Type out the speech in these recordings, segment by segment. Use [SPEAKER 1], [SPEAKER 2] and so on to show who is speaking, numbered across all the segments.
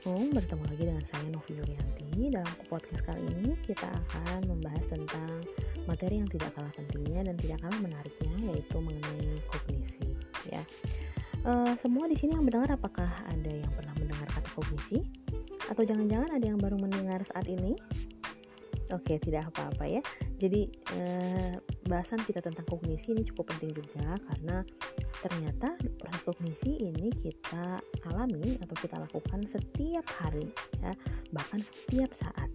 [SPEAKER 1] Assalamualaikum, bertemu lagi dengan saya Novi Yurianti. Dalam podcast kali ini kita akan membahas tentang materi yang tidak kalah pentingnya dan tidak kalah menariknya, yaitu mengenai kognisi. Ya, e, semua di sini yang mendengar apakah ada yang pernah mendengar kata kognisi? Atau jangan-jangan ada yang baru mendengar saat ini? Oke, tidak apa-apa ya. Jadi eh, bahasan kita tentang kognisi ini cukup penting juga karena ternyata proses kognisi ini kita alami atau kita lakukan setiap hari ya, bahkan setiap saat.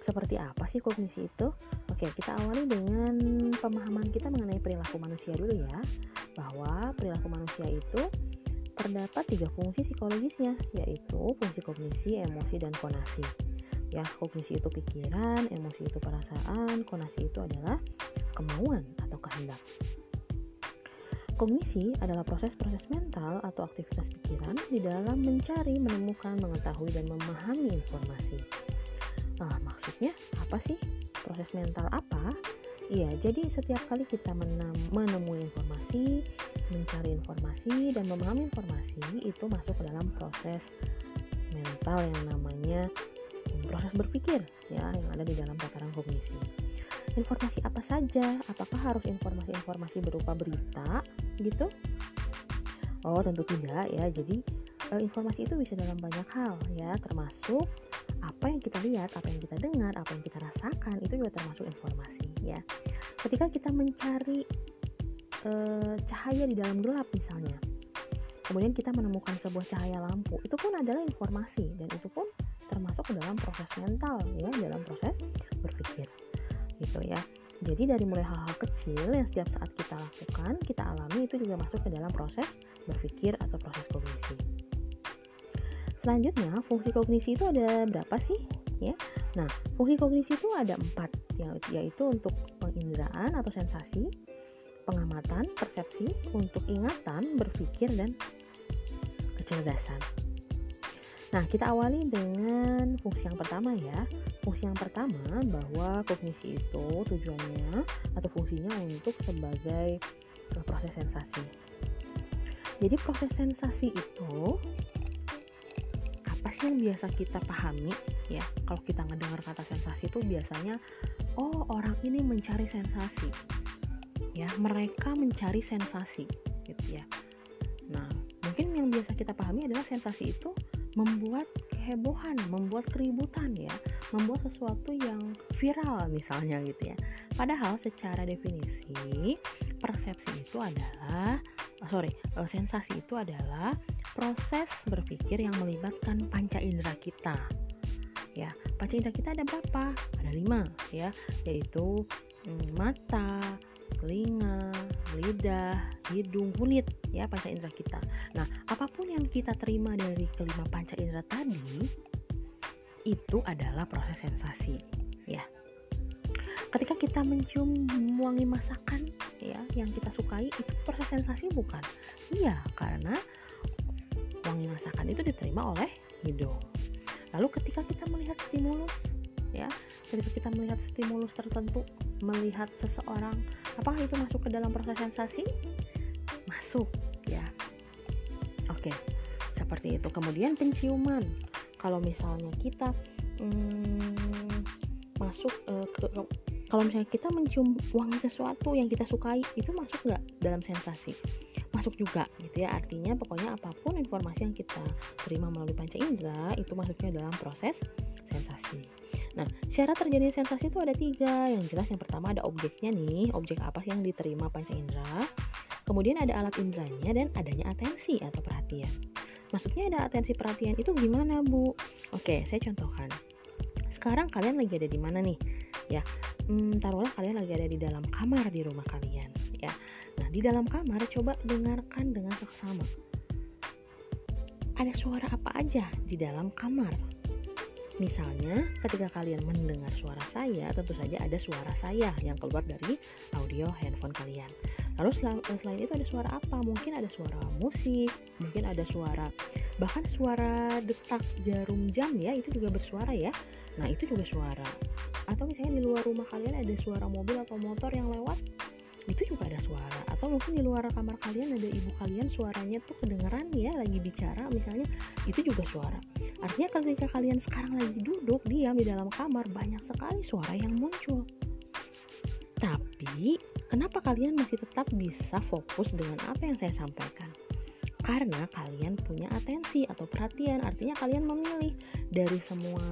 [SPEAKER 1] Seperti apa sih kognisi itu? Oke, kita awali dengan pemahaman kita mengenai perilaku manusia dulu ya. Bahwa perilaku manusia itu terdapat tiga fungsi psikologisnya, yaitu fungsi kognisi, emosi, dan konasi ya kognisi itu pikiran emosi itu perasaan konasi itu adalah kemauan atau kehendak Kognisi adalah proses-proses mental atau aktivitas pikiran di dalam mencari, menemukan, mengetahui, dan memahami informasi. Nah, maksudnya apa sih? Proses mental apa? Iya, jadi setiap kali kita menemui informasi, mencari informasi, dan memahami informasi, itu masuk ke dalam proses mental yang namanya proses berpikir ya yang ada di dalam tataran kognisi. Informasi apa saja? Apakah harus informasi-informasi berupa berita gitu? Oh, tentu tidak ya. Jadi eh, informasi itu bisa dalam banyak hal ya, termasuk apa yang kita lihat, apa yang kita dengar, apa yang kita rasakan itu juga termasuk informasi ya. Ketika kita mencari uh, cahaya di dalam gelap misalnya, kemudian kita menemukan sebuah cahaya lampu, itu pun adalah informasi dan itu pun termasuk dalam proses mental ya dalam proses berpikir gitu ya jadi dari mulai hal-hal kecil yang setiap saat kita lakukan kita alami itu juga masuk ke dalam proses berpikir atau proses kognisi. Selanjutnya fungsi kognisi itu ada berapa sih? Ya. Nah fungsi kognisi itu ada empat yaitu untuk penginderaan atau sensasi pengamatan, persepsi, untuk ingatan, berpikir, dan kecerdasan. Nah, kita awali dengan fungsi yang pertama ya. Fungsi yang pertama bahwa kognisi itu tujuannya atau fungsinya untuk sebagai eh, proses sensasi. Jadi proses sensasi itu apa sih yang biasa kita pahami ya? Kalau kita ngedengar kata sensasi itu biasanya oh orang ini mencari sensasi. Ya, mereka mencari sensasi gitu ya. Nah, mungkin yang biasa kita pahami adalah sensasi itu membuat kehebohan, membuat keributan ya, membuat sesuatu yang viral misalnya gitu ya. Padahal secara definisi persepsi itu adalah oh sorry eh, sensasi itu adalah proses berpikir yang melibatkan panca indera kita ya panca indera kita ada berapa ada lima ya yaitu mm, mata telinga lidah hidung kulit ya panca indera kita. Nah apa pun yang kita terima dari kelima panca indera tadi itu adalah proses sensasi ya. Ketika kita mencium wangi masakan ya yang kita sukai itu proses sensasi bukan? Iya karena wangi masakan itu diterima oleh hidung. Lalu ketika kita melihat stimulus ya. Ketika kita melihat stimulus tertentu melihat seseorang apakah itu masuk ke dalam proses sensasi? Masuk ya. Oke seperti itu. Kemudian penciuman. Kalau misalnya kita hmm, masuk uh, ke, ke kalau misalnya kita mencium wangi sesuatu yang kita sukai itu masuk nggak dalam sensasi? Masuk juga gitu ya. Artinya pokoknya apa pun informasi yang kita terima melalui panca indera itu masuknya dalam proses sensasi Nah, syarat terjadinya sensasi itu ada tiga. Yang jelas yang pertama ada objeknya nih, objek apa sih yang diterima panca indera. Kemudian ada alat inderanya dan adanya atensi atau perhatian. Maksudnya ada atensi perhatian itu gimana, Bu? Oke, saya contohkan. Sekarang kalian lagi ada di mana nih? Ya, hmm, taruhlah kalian lagi ada di dalam kamar di rumah kalian, ya. Nah, di dalam kamar coba dengarkan dengan seksama. Ada suara apa aja di dalam kamar? Misalnya, ketika kalian mendengar suara saya, tentu saja ada suara saya yang keluar dari audio handphone kalian. Lalu selain itu ada suara apa? Mungkin ada suara musik, mungkin ada suara bahkan suara detak jarum jam ya, itu juga bersuara ya. Nah, itu juga suara. Atau misalnya di luar rumah kalian ada suara mobil atau motor yang lewat. Itu juga ada suara. Atau mungkin di luar kamar kalian ada ibu kalian suaranya tuh kedengeran ya lagi bicara misalnya itu juga suara. Artinya ketika kalian sekarang lagi duduk diam di dalam kamar banyak sekali suara yang muncul. Tapi kenapa kalian masih tetap bisa fokus dengan apa yang saya sampaikan? Karena kalian punya atensi atau perhatian. Artinya kalian memilih dari semua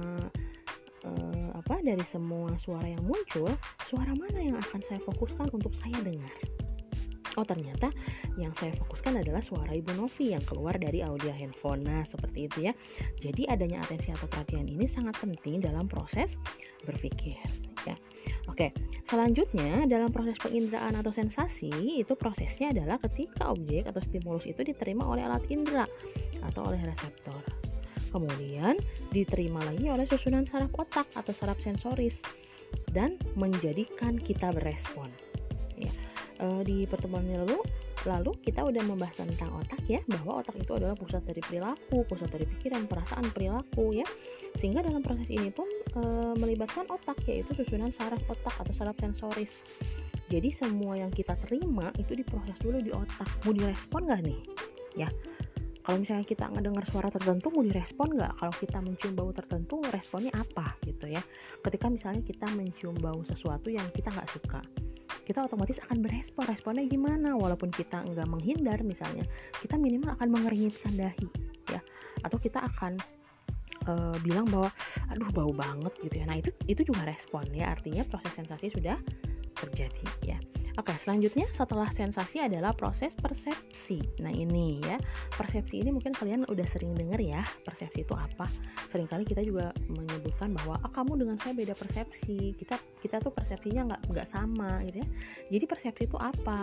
[SPEAKER 1] apa dari semua suara yang muncul suara mana yang akan saya fokuskan untuk saya dengar oh ternyata yang saya fokuskan adalah suara Ibu Novi yang keluar dari audio handphone. Nah, seperti itu ya. Jadi adanya atensi atau perhatian ini sangat penting dalam proses berpikir, ya. Oke, selanjutnya dalam proses penginderaan atau sensasi itu prosesnya adalah ketika objek atau stimulus itu diterima oleh alat indera atau oleh reseptor. Kemudian diterima lagi oleh susunan saraf otak atau saraf sensoris dan menjadikan kita berespon. Ya. E, di pertemuan lalu lalu kita udah membahas tentang otak ya bahwa otak itu adalah pusat dari perilaku pusat dari pikiran perasaan perilaku ya sehingga dalam proses ini pun e, melibatkan otak yaitu susunan saraf otak atau saraf sensoris jadi semua yang kita terima itu diproses dulu di otak mau direspon nggak nih ya kalau misalnya kita ngedengar suara tertentu mau direspon nggak? Kalau kita mencium bau tertentu responnya apa gitu ya? Ketika misalnya kita mencium bau sesuatu yang kita nggak suka kita otomatis akan berespon. Responnya gimana? Walaupun kita nggak menghindar misalnya kita minimal akan mengeringitkan dahi ya. Atau kita akan uh, bilang bahwa aduh bau banget gitu ya. Nah itu itu juga respon ya. Artinya proses sensasi sudah terjadi ya Oke, selanjutnya setelah sensasi adalah proses persepsi. Nah, ini ya. Persepsi ini mungkin kalian udah sering dengar ya, persepsi itu apa. Seringkali kita juga menyebutkan bahwa ah, kamu dengan saya beda persepsi. Kita kita tuh persepsinya nggak nggak sama gitu ya. Jadi persepsi itu apa?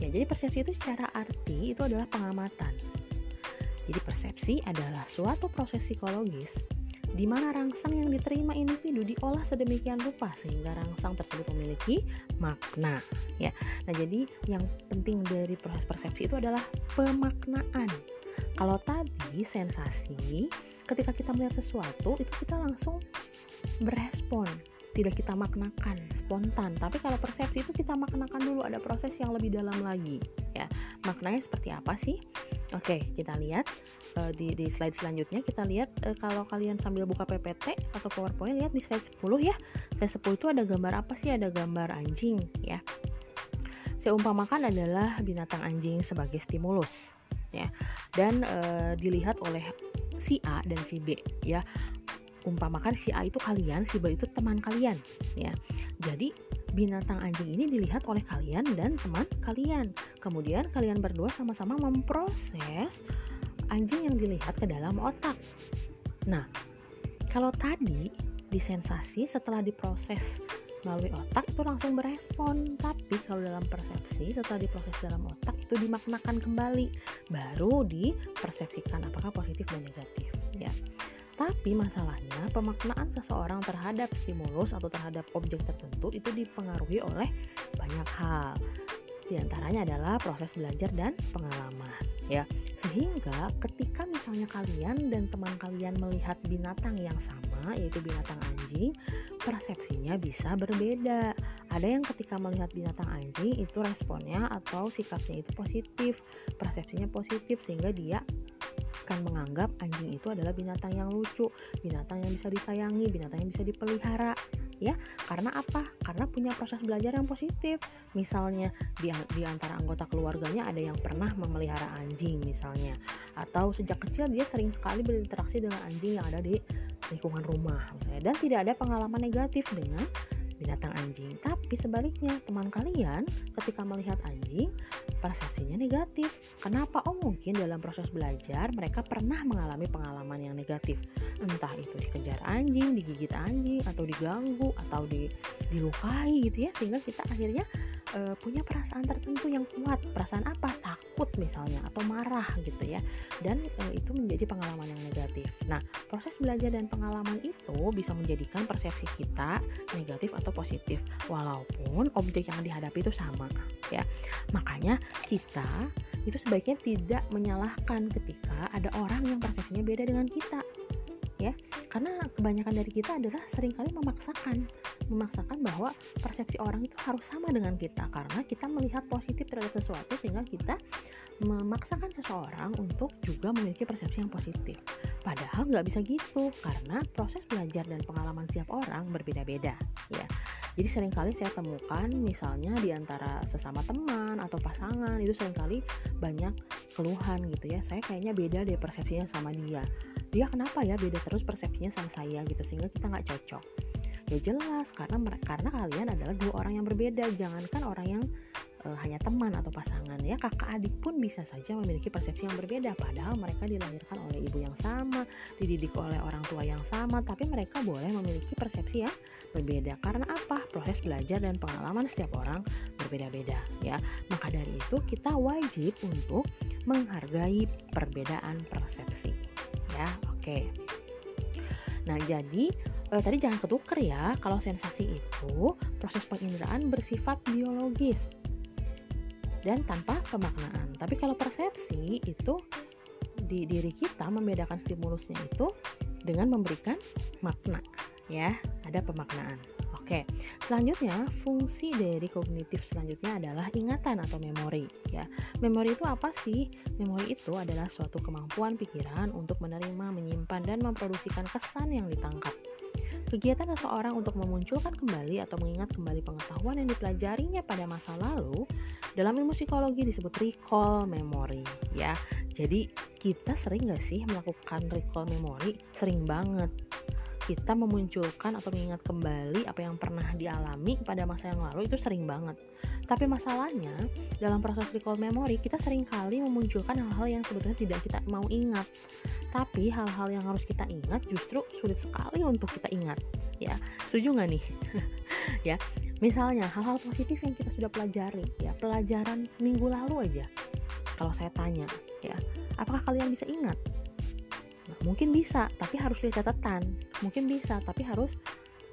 [SPEAKER 1] Ya, jadi persepsi itu secara arti itu adalah pengamatan. Jadi persepsi adalah suatu proses psikologis di mana rangsang yang diterima individu diolah sedemikian rupa sehingga rangsang tersebut memiliki makna ya. Nah, jadi yang penting dari proses persepsi itu adalah pemaknaan. Kalau tadi sensasi, ketika kita melihat sesuatu itu kita langsung berespon, tidak kita maknakan spontan. Tapi kalau persepsi itu kita maknakan dulu, ada proses yang lebih dalam lagi ya. Maknanya seperti apa sih? Oke, kita lihat uh, di, di slide selanjutnya kita lihat uh, kalau kalian sambil buka PPT atau PowerPoint lihat di slide 10 ya. Slide 10 itu ada gambar apa sih? Ada gambar anjing ya. Saya umpamakan adalah binatang anjing sebagai stimulus ya. Dan uh, dilihat oleh si A dan si B ya. Umpamakan si A itu kalian, si B itu teman kalian ya. Jadi binatang anjing ini dilihat oleh kalian dan teman kalian. Kemudian kalian berdua sama-sama memproses anjing yang dilihat ke dalam otak. Nah, kalau tadi di sensasi setelah diproses melalui otak itu langsung berespon tapi kalau dalam persepsi setelah diproses dalam otak itu dimaknakan kembali baru dipersepsikan apakah positif dan negatif ya tapi masalahnya pemaknaan seseorang terhadap stimulus atau terhadap objek tertentu itu dipengaruhi oleh banyak hal. Di antaranya adalah proses belajar dan pengalaman, ya. Sehingga ketika misalnya kalian dan teman kalian melihat binatang yang sama, yaitu binatang anjing, persepsinya bisa berbeda. Ada yang ketika melihat binatang anjing itu responnya atau sikapnya itu positif, persepsinya positif sehingga dia akan menganggap anjing itu adalah binatang yang lucu, binatang yang bisa disayangi, binatang yang bisa dipelihara. Ya, karena apa? Karena punya proses belajar yang positif. Misalnya di, di antara anggota keluarganya ada yang pernah memelihara anjing misalnya, atau sejak kecil dia sering sekali berinteraksi dengan anjing yang ada di lingkungan rumah, misalnya. dan tidak ada pengalaman negatif dengan binatang anjing. Tapi sebaliknya, teman kalian ketika melihat anjing, persepsinya negatif. Kenapa? Oh, mungkin dalam proses belajar mereka pernah mengalami pengalaman yang negatif. Entah itu dikejar anjing, digigit anjing, atau diganggu, atau di, dilukai gitu ya, sehingga kita akhirnya e, punya perasaan tertentu yang kuat. Perasaan apa? Takut misalnya atau marah gitu ya. Dan e, itu menjadi pengalaman yang negatif. Nah, proses belajar dan pengalaman itu bisa menjadikan persepsi kita negatif atau positif walaupun objek yang dihadapi itu sama ya. Makanya kita itu sebaiknya tidak menyalahkan ketika ada orang yang persepsinya beda dengan kita ya karena kebanyakan dari kita adalah sering kali memaksakan memaksakan bahwa persepsi orang itu harus sama dengan kita karena kita melihat positif terhadap sesuatu sehingga kita memaksakan seseorang untuk juga memiliki persepsi yang positif. Padahal nggak bisa gitu karena proses belajar dan pengalaman setiap orang berbeda-beda ya. Jadi sering kali saya temukan misalnya di antara sesama teman atau pasangan itu sering kali banyak keluhan gitu ya. Saya kayaknya beda deh persepsinya sama dia. Dia kenapa ya beda terus persepsinya sama saya gitu sehingga kita nggak cocok ya jelas. Karena karena kalian adalah dua orang yang berbeda. Jangankan orang yang uh, hanya teman atau pasangan ya. Kakak adik pun bisa saja memiliki persepsi yang berbeda. Padahal mereka dilahirkan oleh ibu yang sama dididik oleh orang tua yang sama. Tapi mereka boleh memiliki persepsi yang berbeda. Karena apa? Proses belajar dan pengalaman setiap orang berbeda-beda ya. Maka dari itu kita wajib untuk menghargai perbedaan persepsi ya. Oke. Nah jadi eh, tadi jangan ketuker ya kalau sensasi itu proses penginderaan bersifat biologis dan tanpa pemaknaan tapi kalau persepsi itu di diri kita membedakan stimulusnya itu dengan memberikan makna ya ada pemaknaan Oke, selanjutnya fungsi dari kognitif selanjutnya adalah ingatan atau memori ya. Memori itu apa sih? Memori itu adalah suatu kemampuan pikiran untuk menerima, menyimpan dan memproduksikan kesan yang ditangkap. Kegiatan seseorang untuk memunculkan kembali atau mengingat kembali pengetahuan yang dipelajarinya pada masa lalu dalam ilmu psikologi disebut recall memory ya. Jadi kita sering gak sih melakukan recall memory? Sering banget kita memunculkan atau mengingat kembali apa yang pernah dialami pada masa yang lalu itu sering banget. Tapi masalahnya dalam proses recall memory kita sering kali memunculkan hal-hal yang sebetulnya tidak kita mau ingat. Tapi hal-hal yang harus kita ingat justru sulit sekali untuk kita ingat. Ya, setuju nggak nih? ya, misalnya hal-hal positif yang kita sudah pelajari, ya pelajaran minggu lalu aja. Kalau saya tanya, ya, apakah kalian bisa ingat? Nah, mungkin bisa, tapi harus lihat catatan. Mungkin bisa, tapi harus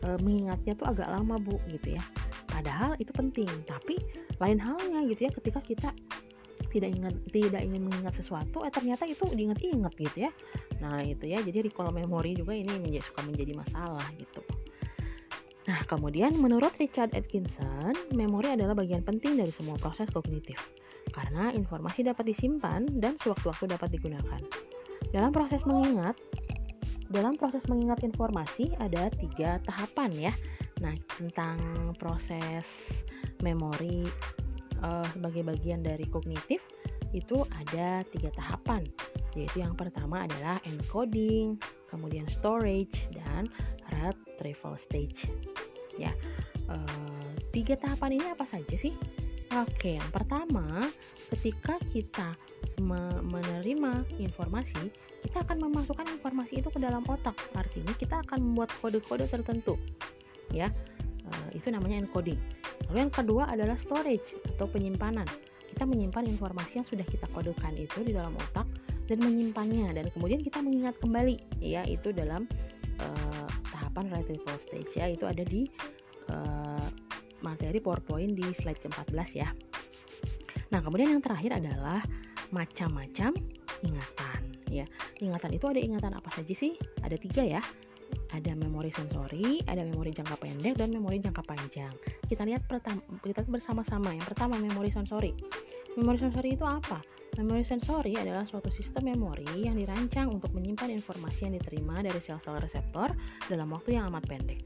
[SPEAKER 1] e, mengingatnya tuh agak lama bu, gitu ya. Padahal itu penting tapi lain halnya gitu ya ketika kita tidak ingat tidak ingin mengingat sesuatu eh ternyata itu diingat-ingat gitu ya. Nah itu ya jadi recall memory juga ini menjadi, suka menjadi masalah gitu. Nah kemudian menurut Richard Atkinson memori adalah bagian penting dari semua proses kognitif karena informasi dapat disimpan dan sewaktu-waktu dapat digunakan dalam proses mengingat dalam proses mengingat informasi ada tiga tahapan ya Nah, tentang proses memori uh, sebagai bagian dari kognitif itu ada tiga tahapan, yaitu yang pertama adalah encoding, kemudian storage dan retrieval stage. Ya, uh, tiga tahapan ini apa saja sih? Oke, yang pertama, ketika kita me menerima informasi, kita akan memasukkan informasi itu ke dalam otak. Artinya, kita akan membuat kode-kode tertentu ya. Uh, itu namanya encoding. Lalu yang kedua adalah storage atau penyimpanan. Kita menyimpan informasi yang sudah kita kodekan itu di dalam otak dan menyimpannya. Dan kemudian kita mengingat kembali ya itu dalam uh, tahapan retrieval stage ya. Itu ada di uh, materi PowerPoint di slide ke-14 ya. Nah, kemudian yang terakhir adalah macam-macam ingatan ya. Ingatan itu ada ingatan apa saja sih? Ada tiga ya ada memori sensori, ada memori jangka pendek dan memori jangka panjang. Kita lihat pertama kita bersama-sama. Yang pertama memori sensori. Memori sensori itu apa? Memori sensori adalah suatu sistem memori yang dirancang untuk menyimpan informasi yang diterima dari sel-sel reseptor dalam waktu yang amat pendek.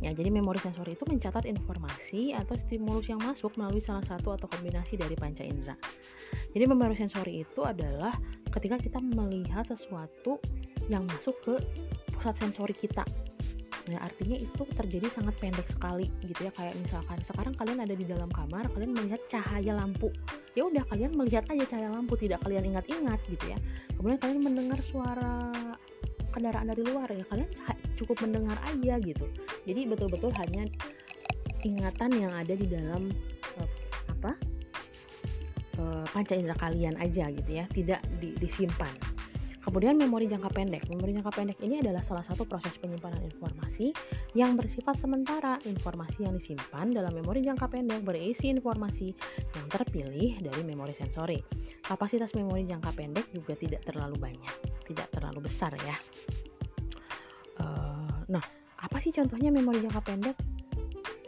[SPEAKER 1] Ya, jadi memori sensori itu mencatat informasi atau stimulus yang masuk melalui salah satu atau kombinasi dari panca indera. Jadi memori sensori itu adalah ketika kita melihat sesuatu yang masuk ke pusat sensori kita Nah, artinya itu terjadi sangat pendek sekali gitu ya. Kayak misalkan sekarang kalian ada di dalam kamar, kalian melihat cahaya lampu. Ya udah kalian melihat aja cahaya lampu, tidak kalian ingat-ingat gitu ya. Kemudian kalian mendengar suara kendaraan dari luar ya, kalian cukup mendengar aja gitu. Jadi betul-betul hanya ingatan yang ada di dalam uh, apa? Uh, panca indera kalian aja gitu ya, tidak di, disimpan. Kemudian memori jangka pendek. Memori jangka pendek ini adalah salah satu proses penyimpanan informasi yang bersifat sementara. Informasi yang disimpan dalam memori jangka pendek berisi informasi yang terpilih dari memori sensori. Kapasitas memori jangka pendek juga tidak terlalu banyak, tidak terlalu besar ya. Uh, nah, apa sih contohnya memori jangka pendek?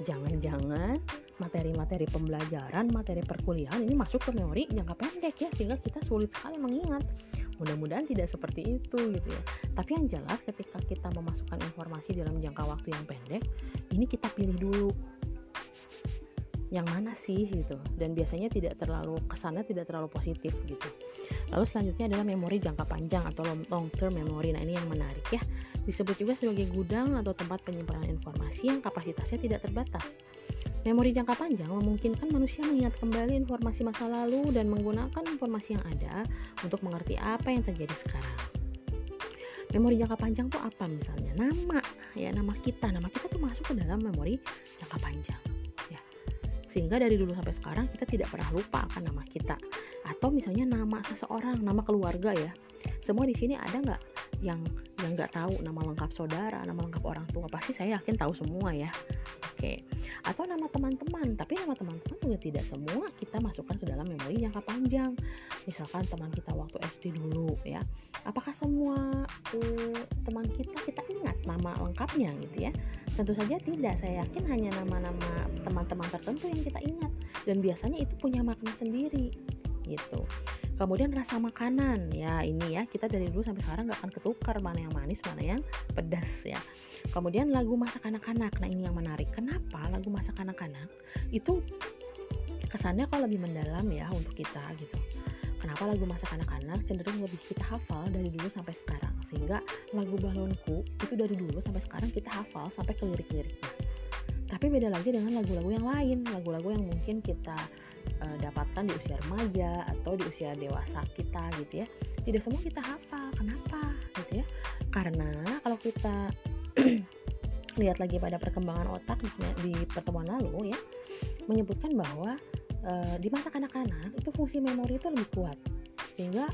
[SPEAKER 1] jangan-jangan materi-materi pembelajaran, materi perkuliahan ini masuk ke memori jangka pendek ya sehingga kita sulit sekali mengingat. Mudah-mudahan tidak seperti itu gitu ya. Tapi yang jelas ketika kita memasukkan informasi dalam jangka waktu yang pendek, ini kita pilih dulu. Yang mana sih gitu. Dan biasanya tidak terlalu kesannya tidak terlalu positif gitu. Lalu selanjutnya adalah memori jangka panjang atau long term memory. Nah ini yang menarik ya. Disebut juga sebagai gudang atau tempat penyimpanan informasi yang kapasitasnya tidak terbatas Memori jangka panjang memungkinkan manusia mengingat kembali informasi masa lalu dan menggunakan informasi yang ada untuk mengerti apa yang terjadi sekarang. Memori jangka panjang tuh apa misalnya? Nama, ya nama kita. Nama kita tuh masuk ke dalam memori jangka panjang. Ya. Sehingga dari dulu sampai sekarang kita tidak pernah lupa akan nama kita. Atau misalnya nama seseorang, nama keluarga ya. Semua di sini ada nggak yang yang nggak tahu nama lengkap saudara, nama lengkap orang tua? Pasti saya yakin tahu semua ya. Oke. Atau nama teman-teman tapi nama teman-teman juga tidak semua kita masukkan ke dalam memori jangka panjang. Misalkan teman kita waktu SD dulu ya. Apakah semua uh, teman kita kita ingat nama lengkapnya gitu ya? Tentu saja tidak. Saya yakin hanya nama-nama teman-teman tertentu yang kita ingat. Dan biasanya itu punya makna sendiri gitu. Kemudian rasa makanan ya ini ya kita dari dulu sampai sekarang nggak akan ketukar mana yang manis mana yang pedas ya. Kemudian lagu masa anak-anak nah ini yang menarik. Kenapa lagu masa anak-anak? Itu kesannya kok lebih mendalam ya untuk kita gitu. Kenapa lagu masa anak-anak cenderung lebih kita hafal dari dulu sampai sekarang? Sehingga lagu balonku itu dari dulu sampai sekarang kita hafal sampai ke lirik-liriknya. Tapi beda lagi dengan lagu-lagu yang lain lagu-lagu yang mungkin kita uh, dapatkan di usia remaja atau di usia dewasa kita gitu ya. Tidak semua kita hafal. Kenapa? Gitu ya. Karena kalau kita lihat lagi pada perkembangan otak di, pertemuan lalu ya menyebutkan bahwa uh, di masa kanak-kanak itu fungsi memori itu lebih kuat. Sehingga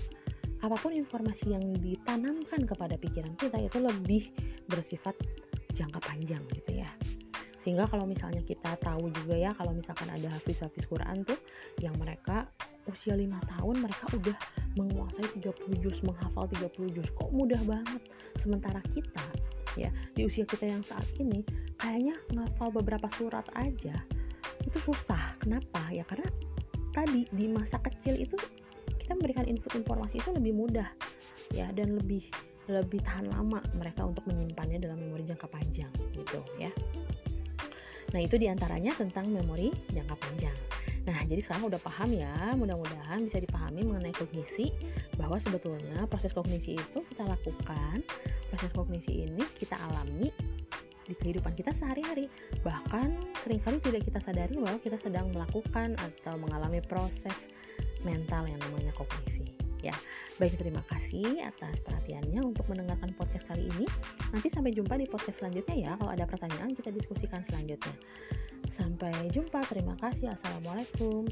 [SPEAKER 1] apa pun informasi yang ditanamkan kepada pikiran kita itu lebih bersifat jangka panjang gitu ya sehingga kalau misalnya kita tahu juga ya kalau misalkan ada hafiz-hafiz Quran tuh yang mereka usia lima tahun mereka udah menguasai 30 juz menghafal 30 juz. Kok mudah banget? Sementara kita ya di usia kita yang saat ini kayaknya menghafal beberapa surat aja itu susah. Kenapa? Ya karena tadi di masa kecil itu kita memberikan input informasi itu lebih mudah ya dan lebih lebih tahan lama mereka untuk menyimpannya dalam memori jangka panjang gitu ya Nah, itu di antaranya tentang memori jangka panjang. Nah, jadi sekarang udah paham ya, mudah-mudahan bisa dipahami mengenai kognisi, bahwa sebetulnya proses kognisi itu kita lakukan, proses kognisi ini kita alami di kehidupan kita sehari-hari. Bahkan sering kali tidak kita sadari bahwa kita sedang melakukan atau mengalami proses mental yang namanya kognisi ya. Baik, terima kasih atas perhatiannya untuk mendengarkan podcast kali ini. Nanti sampai jumpa di podcast selanjutnya ya. Kalau ada pertanyaan kita diskusikan selanjutnya. Sampai jumpa. Terima kasih. Assalamualaikum.